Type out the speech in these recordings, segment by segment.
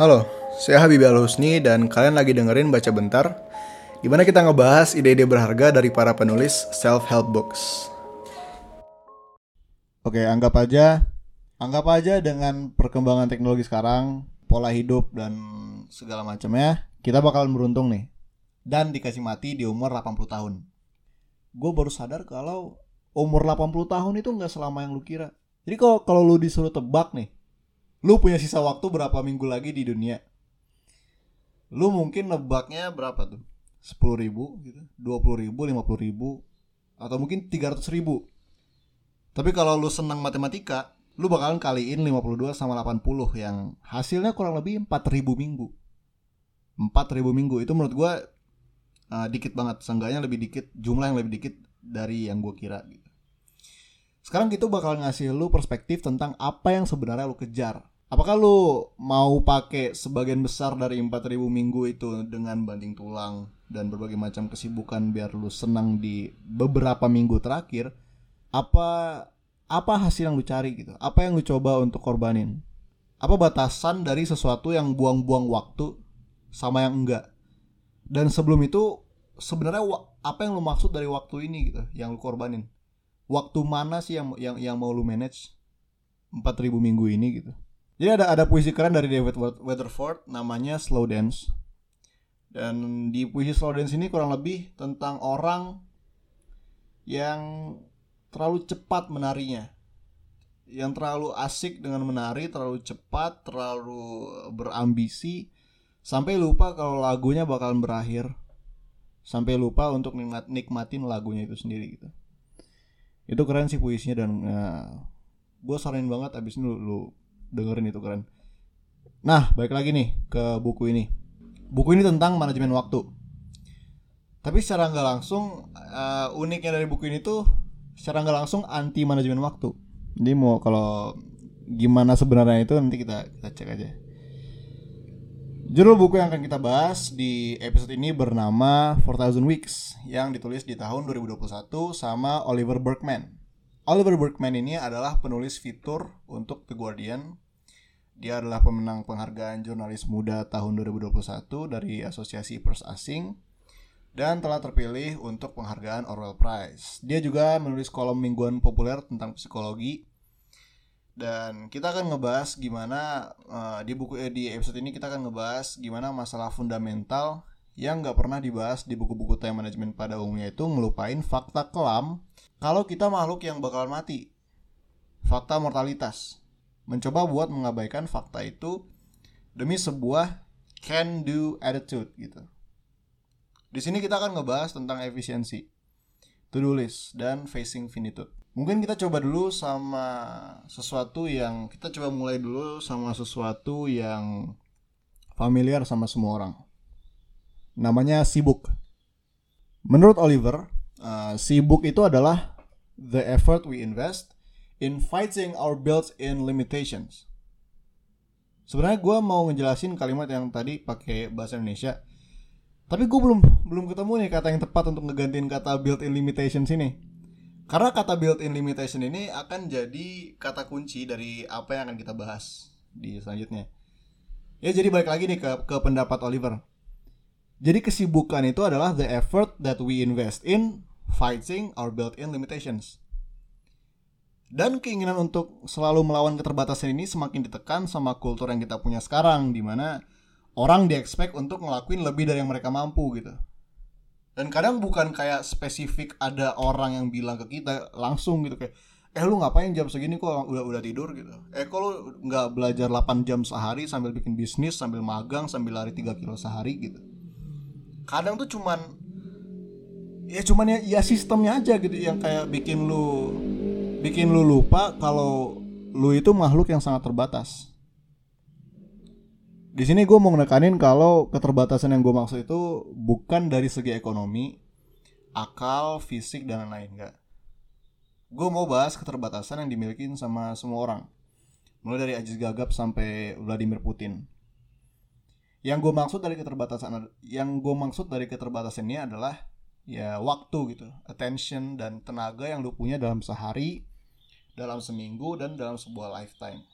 Halo, saya Habibie Al Husni dan kalian lagi dengerin Baca Bentar di mana kita ngebahas ide-ide berharga dari para penulis self-help books. Oke, anggap aja anggap aja dengan perkembangan teknologi sekarang, pola hidup dan segala macamnya, kita bakalan beruntung nih. Dan dikasih mati di umur 80 tahun. Gue baru sadar kalau umur 80 tahun itu nggak selama yang lu kira. Jadi kalau kalau lu disuruh tebak nih, lu punya sisa waktu berapa minggu lagi di dunia? Lu mungkin nebaknya berapa tuh? 10 ribu gitu, 20 ribu, 50 ribu, atau mungkin 300 ribu. Tapi kalau lu senang matematika, lu bakalan kaliin 52 sama 80 yang hasilnya kurang lebih 4000 minggu. 4000 minggu itu menurut gua uh, dikit banget, seenggaknya lebih dikit, jumlah yang lebih dikit dari yang gue kira gitu. Sekarang gitu bakal ngasih lu perspektif tentang apa yang sebenarnya lu kejar. Apakah lu mau pakai sebagian besar dari 4000 minggu itu dengan banting tulang dan berbagai macam kesibukan biar lu senang di beberapa minggu terakhir? Apa apa hasil yang lu cari gitu? Apa yang lu coba untuk korbanin? Apa batasan dari sesuatu yang buang-buang waktu sama yang enggak? Dan sebelum itu sebenarnya apa yang lu maksud dari waktu ini gitu yang lu korbanin? Waktu mana sih yang yang yang mau lu manage 4000 minggu ini gitu? Jadi ada ada puisi keren dari David Weatherford namanya Slow Dance. Dan di puisi Slow Dance ini kurang lebih tentang orang yang terlalu cepat menarinya. Yang terlalu asik dengan menari, terlalu cepat, terlalu berambisi sampai lupa kalau lagunya bakalan berakhir. Sampai lupa untuk nikmat, nikmatin lagunya itu sendiri gitu. Itu keren sih puisinya dan ya, gue saranin banget abis ini lu, lu dengerin itu keren. Nah, balik lagi nih ke buku ini. Buku ini tentang manajemen waktu. Tapi secara nggak langsung uh, uniknya dari buku ini tuh secara nggak langsung anti manajemen waktu. Jadi mau kalau gimana sebenarnya itu nanti kita kita cek aja. Judul buku yang akan kita bahas di episode ini bernama 4000 Weeks yang ditulis di tahun 2021 sama Oliver Berkman. Oliver Berkman ini adalah penulis fitur untuk The Guardian. Dia adalah pemenang penghargaan jurnalis muda tahun 2021 dari Asosiasi Pers Asing dan telah terpilih untuk penghargaan Orwell Prize. Dia juga menulis kolom mingguan populer tentang psikologi. Dan kita akan ngebahas gimana uh, di buku eh, di episode ini kita akan ngebahas gimana masalah fundamental yang nggak pernah dibahas di buku-buku time management pada umumnya itu ngelupain fakta kelam kalau kita makhluk yang bakalan mati. Fakta mortalitas. Mencoba buat mengabaikan fakta itu demi sebuah can do attitude gitu. Di sini kita akan ngebahas tentang efisiensi, to-do list, dan facing finitude. Mungkin kita coba dulu sama sesuatu yang kita coba mulai dulu sama sesuatu yang familiar sama semua orang. Namanya sibuk. Menurut Oliver, uh, sibuk itu adalah the effort we invest in fighting our built-in limitations. Sebenarnya gue mau ngejelasin kalimat yang tadi pakai bahasa Indonesia, tapi gue belum belum ketemu nih kata yang tepat untuk ngegantiin kata built-in limitations ini. Karena kata built-in limitation ini akan jadi kata kunci dari apa yang akan kita bahas di selanjutnya. Ya jadi balik lagi nih ke, ke pendapat Oliver. Jadi kesibukan itu adalah the effort that we invest in fighting our built-in limitations. Dan keinginan untuk selalu melawan keterbatasan ini semakin ditekan sama kultur yang kita punya sekarang, di mana orang di-expect untuk ngelakuin lebih dari yang mereka mampu gitu. Dan kadang bukan kayak spesifik ada orang yang bilang ke kita langsung gitu kayak eh lu ngapain jam segini kok udah udah tidur? Gitu. Eh kok lu nggak belajar 8 jam sehari sambil bikin bisnis sambil magang sambil lari 3 kilo sehari? Gitu kadang tuh cuman ya cuman ya, ya sistemnya aja gitu yang kayak bikin lu bikin lu lupa kalau lu itu makhluk yang sangat terbatas di sini gue mau nekanin kalau keterbatasan yang gue maksud itu bukan dari segi ekonomi, akal, fisik dan lain-lain enggak. Gue mau bahas keterbatasan yang dimiliki sama semua orang, mulai dari Aziz Gagap sampai Vladimir Putin. Yang gue maksud dari keterbatasan, yang gue maksud dari keterbatasan ini adalah ya waktu gitu, attention dan tenaga yang lu punya dalam sehari, dalam seminggu dan dalam sebuah lifetime.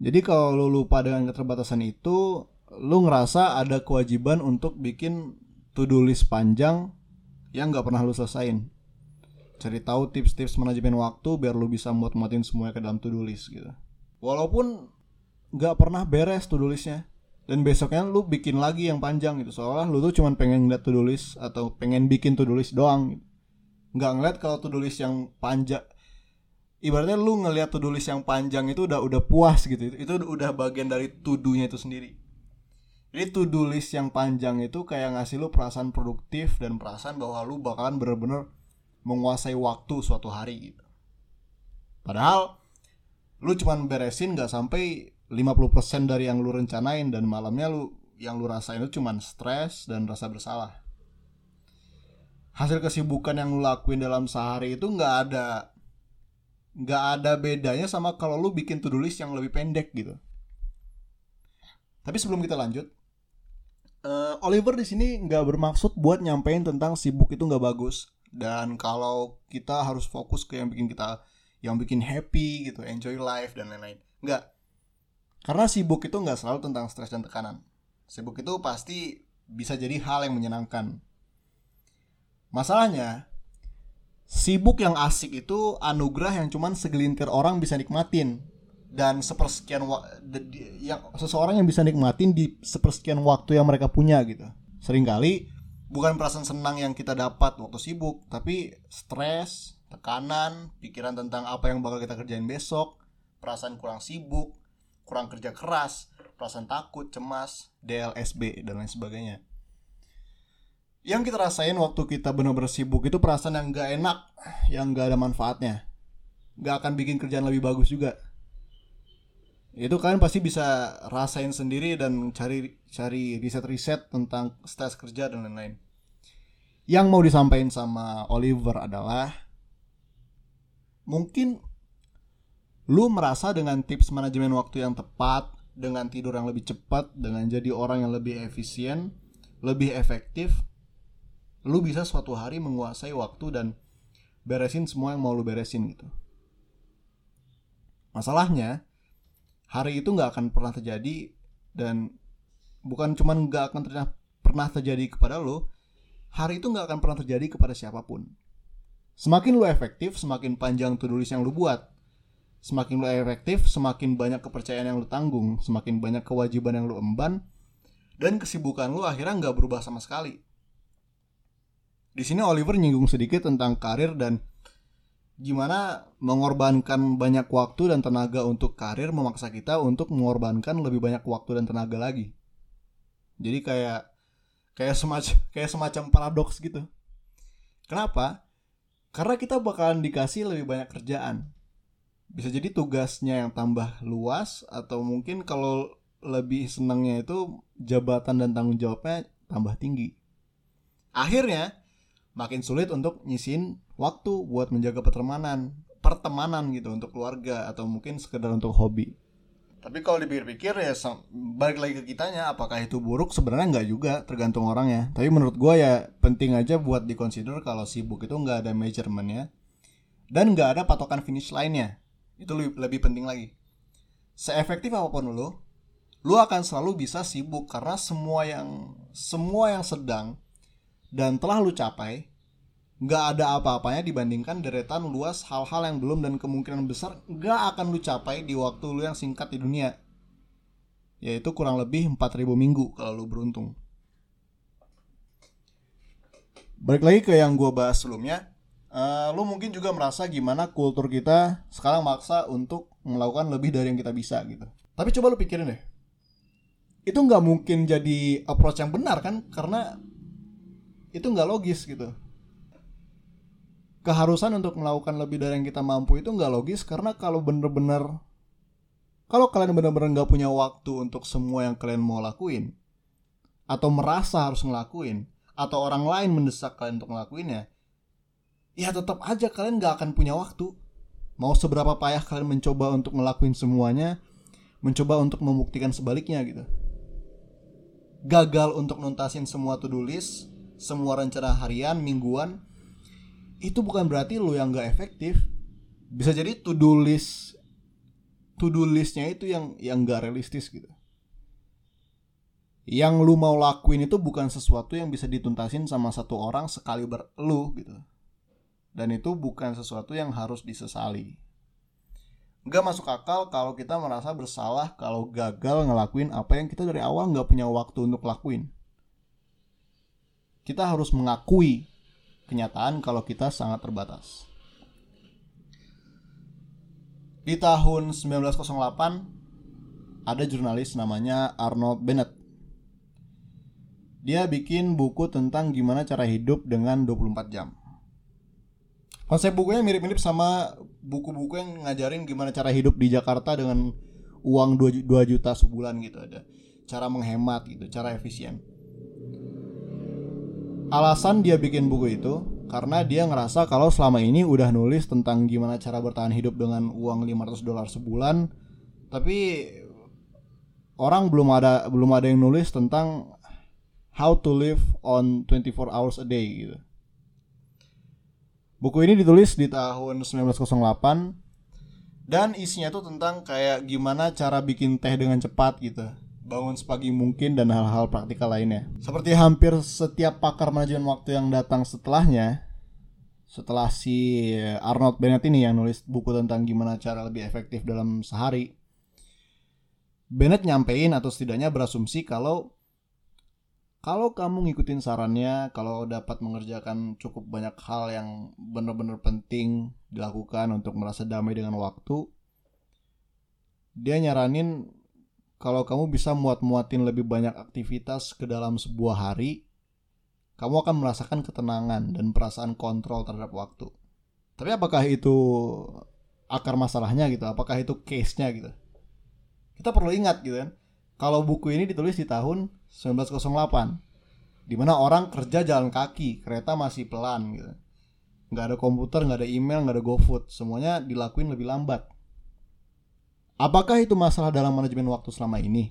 Jadi kalau lu lupa dengan keterbatasan itu, lu ngerasa ada kewajiban untuk bikin to-do list panjang yang nggak pernah lu selesain. Cari tahu tips-tips manajemen waktu biar lu bisa muat-muatin semuanya ke dalam to-do list gitu. Walaupun nggak pernah beres to-do listnya dan besoknya lu bikin lagi yang panjang gitu. Soalnya lu tuh cuman pengen ngeliat to-do list atau pengen bikin to-do list doang gitu. nggak ngeliat kalau to-do list yang panjang ibaratnya lu ngeliat to-do list yang panjang itu udah udah puas gitu. Itu udah bagian dari to-do-nya itu sendiri. Jadi to-do list yang panjang itu kayak ngasih lu perasaan produktif dan perasaan bahwa lu bakalan bener-bener menguasai waktu suatu hari gitu. Padahal lu cuman beresin nggak sampai 50% dari yang lu rencanain dan malamnya lu yang lu rasain itu cuman stres dan rasa bersalah. Hasil kesibukan yang lu lakuin dalam sehari itu nggak ada nggak ada bedanya sama kalau lu bikin to-do list yang lebih pendek gitu. Tapi sebelum kita lanjut, uh, Oliver di sini nggak bermaksud buat nyampein tentang sibuk itu nggak bagus dan kalau kita harus fokus ke yang bikin kita yang bikin happy gitu, enjoy life dan lain-lain. Nggak karena sibuk itu nggak selalu tentang stres dan tekanan. Sibuk itu pasti bisa jadi hal yang menyenangkan. Masalahnya, sibuk yang asik itu anugerah yang cuman segelintir orang bisa nikmatin dan sepersekian yang seseorang yang bisa nikmatin di sepersekian waktu yang mereka punya gitu. Seringkali bukan perasaan senang yang kita dapat waktu sibuk, tapi stres, tekanan, pikiran tentang apa yang bakal kita kerjain besok, perasaan kurang sibuk, kurang kerja keras, perasaan takut, cemas, DLSB dan lain sebagainya. Yang kita rasain waktu kita benar-benar sibuk itu perasaan yang gak enak, yang gak ada manfaatnya. Gak akan bikin kerjaan lebih bagus juga. Itu kalian pasti bisa rasain sendiri dan cari cari riset-riset tentang stres kerja dan lain-lain. Yang mau disampaikan sama Oliver adalah mungkin lu merasa dengan tips manajemen waktu yang tepat, dengan tidur yang lebih cepat, dengan jadi orang yang lebih efisien, lebih efektif, lu bisa suatu hari menguasai waktu dan beresin semua yang mau lu beresin gitu. Masalahnya, hari itu nggak akan pernah terjadi dan bukan cuman nggak akan terjadi, pernah terjadi kepada lu, hari itu nggak akan pernah terjadi kepada siapa pun. Semakin lu efektif, semakin panjang tulis yang lu buat semakin lu efektif, semakin banyak kepercayaan yang lu tanggung, semakin banyak kewajiban yang lu emban, dan kesibukan lu akhirnya nggak berubah sama sekali. Di sini Oliver nyinggung sedikit tentang karir dan gimana mengorbankan banyak waktu dan tenaga untuk karir memaksa kita untuk mengorbankan lebih banyak waktu dan tenaga lagi. Jadi kayak kayak semacam kayak semacam paradoks gitu. Kenapa? Karena kita bakalan dikasih lebih banyak kerjaan bisa jadi tugasnya yang tambah luas atau mungkin kalau lebih senangnya itu jabatan dan tanggung jawabnya tambah tinggi. Akhirnya makin sulit untuk nyisin waktu buat menjaga pertemanan, pertemanan gitu untuk keluarga atau mungkin sekedar untuk hobi. Tapi kalau dipikir-pikir ya balik lagi ke kitanya apakah itu buruk sebenarnya nggak juga tergantung orangnya. Tapi menurut gue ya penting aja buat dikonsider kalau sibuk itu nggak ada measurementnya dan nggak ada patokan finish lainnya itu lebih, penting lagi. Seefektif apa pun lo lo akan selalu bisa sibuk karena semua yang semua yang sedang dan telah lu capai nggak ada apa-apanya dibandingkan deretan luas hal-hal yang belum dan kemungkinan besar nggak akan lu capai di waktu lu yang singkat di dunia. Yaitu kurang lebih 4000 minggu kalau lu beruntung. Balik lagi ke yang gue bahas sebelumnya uh, lu mungkin juga merasa gimana kultur kita sekarang maksa untuk melakukan lebih dari yang kita bisa gitu. Tapi coba lu pikirin deh. Itu nggak mungkin jadi approach yang benar kan? Karena itu nggak logis gitu. Keharusan untuk melakukan lebih dari yang kita mampu itu nggak logis karena kalau bener-bener kalau kalian bener-bener nggak punya waktu untuk semua yang kalian mau lakuin atau merasa harus ngelakuin atau orang lain mendesak kalian untuk ngelakuinnya ya tetap aja kalian gak akan punya waktu. Mau seberapa payah kalian mencoba untuk ngelakuin semuanya, mencoba untuk membuktikan sebaliknya gitu. Gagal untuk nuntasin semua to-do list, semua rencana harian, mingguan, itu bukan berarti lo yang gak efektif. Bisa jadi to-do list to do listnya itu yang yang gak realistis gitu yang lu mau lakuin itu bukan sesuatu yang bisa dituntasin sama satu orang sekali berlu gitu dan itu bukan sesuatu yang harus disesali Gak masuk akal kalau kita merasa bersalah kalau gagal ngelakuin apa yang kita dari awal nggak punya waktu untuk lakuin. Kita harus mengakui kenyataan kalau kita sangat terbatas. Di tahun 1908 ada jurnalis namanya Arnold Bennett. Dia bikin buku tentang gimana cara hidup dengan 24 jam. Konsep bukunya mirip-mirip sama buku-buku yang ngajarin gimana cara hidup di Jakarta dengan uang 2 juta sebulan gitu ada. Cara menghemat gitu, cara efisien. Alasan dia bikin buku itu karena dia ngerasa kalau selama ini udah nulis tentang gimana cara bertahan hidup dengan uang 500 dolar sebulan, tapi orang belum ada belum ada yang nulis tentang how to live on 24 hours a day gitu. Buku ini ditulis di tahun 1908 dan isinya tuh tentang kayak gimana cara bikin teh dengan cepat gitu. Bangun sepagi mungkin dan hal-hal praktikal lainnya. Seperti hampir setiap pakar manajemen waktu yang datang setelahnya, setelah si Arnold Bennett ini yang nulis buku tentang gimana cara lebih efektif dalam sehari, Bennett nyampein atau setidaknya berasumsi kalau kalau kamu ngikutin sarannya, kalau dapat mengerjakan cukup banyak hal yang benar-benar penting dilakukan untuk merasa damai dengan waktu, dia nyaranin kalau kamu bisa muat-muatin lebih banyak aktivitas ke dalam sebuah hari, kamu akan merasakan ketenangan dan perasaan kontrol terhadap waktu. Tapi apakah itu akar masalahnya gitu? Apakah itu case-nya gitu? Kita perlu ingat gitu kan kalau buku ini ditulis di tahun 1908 di mana orang kerja jalan kaki kereta masih pelan gitu. Nggak ada komputer nggak ada email nggak ada GoFood semuanya dilakuin lebih lambat. Apakah itu masalah dalam manajemen waktu selama ini?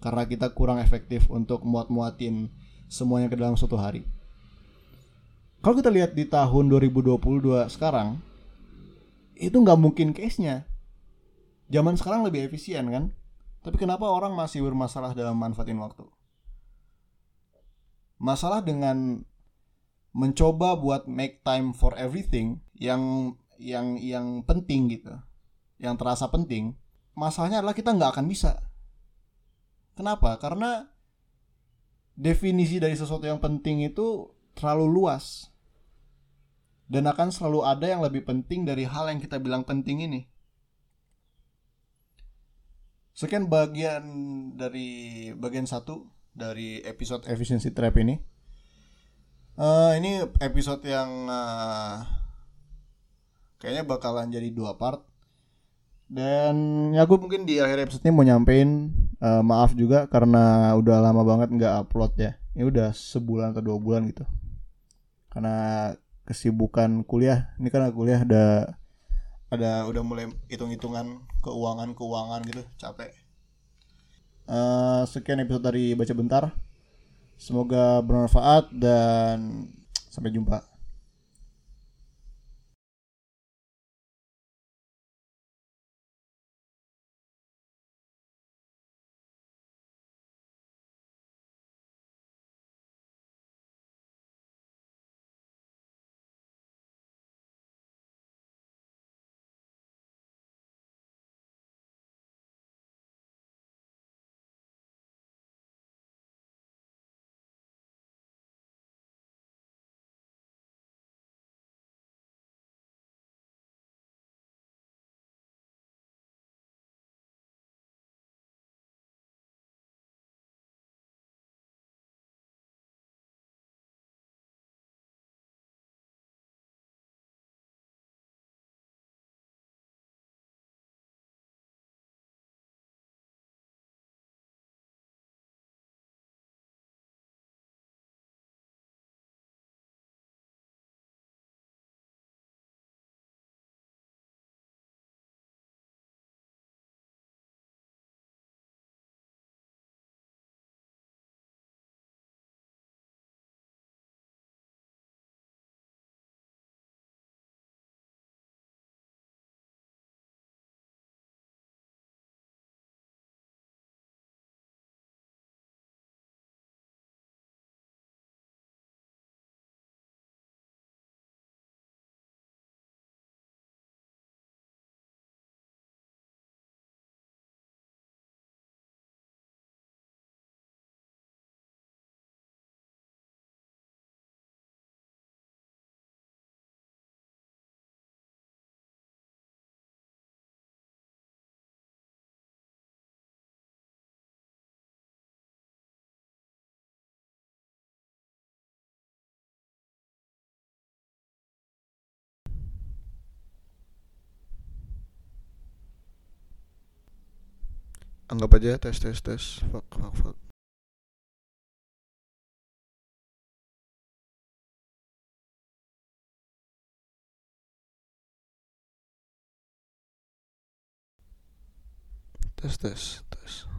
Karena kita kurang efektif untuk muat-muatin semuanya ke dalam suatu hari. Kalau kita lihat di tahun 2022 sekarang itu nggak mungkin case-nya. Zaman sekarang lebih efisien kan tapi kenapa orang masih bermasalah dalam manfaatin waktu? Masalah dengan mencoba buat make time for everything yang yang yang penting gitu, yang terasa penting. Masalahnya adalah kita nggak akan bisa. Kenapa? Karena definisi dari sesuatu yang penting itu terlalu luas dan akan selalu ada yang lebih penting dari hal yang kita bilang penting ini. Sekian bagian dari bagian satu dari episode efficiency trap ini. Uh, ini episode yang uh, kayaknya bakalan jadi dua part. Dan ya gue mungkin di akhir episode ini mau nyampein uh, maaf juga karena udah lama banget nggak upload ya. Ini udah sebulan atau dua bulan gitu. Karena kesibukan kuliah. Ini karena kuliah udah ada udah mulai hitung-hitungan keuangan keuangan gitu capek. Uh, sekian episode dari baca bentar. Semoga bermanfaat dan sampai jumpa Anggap aja tes tes tes. Fuck fuck fuck. Tes tes tes.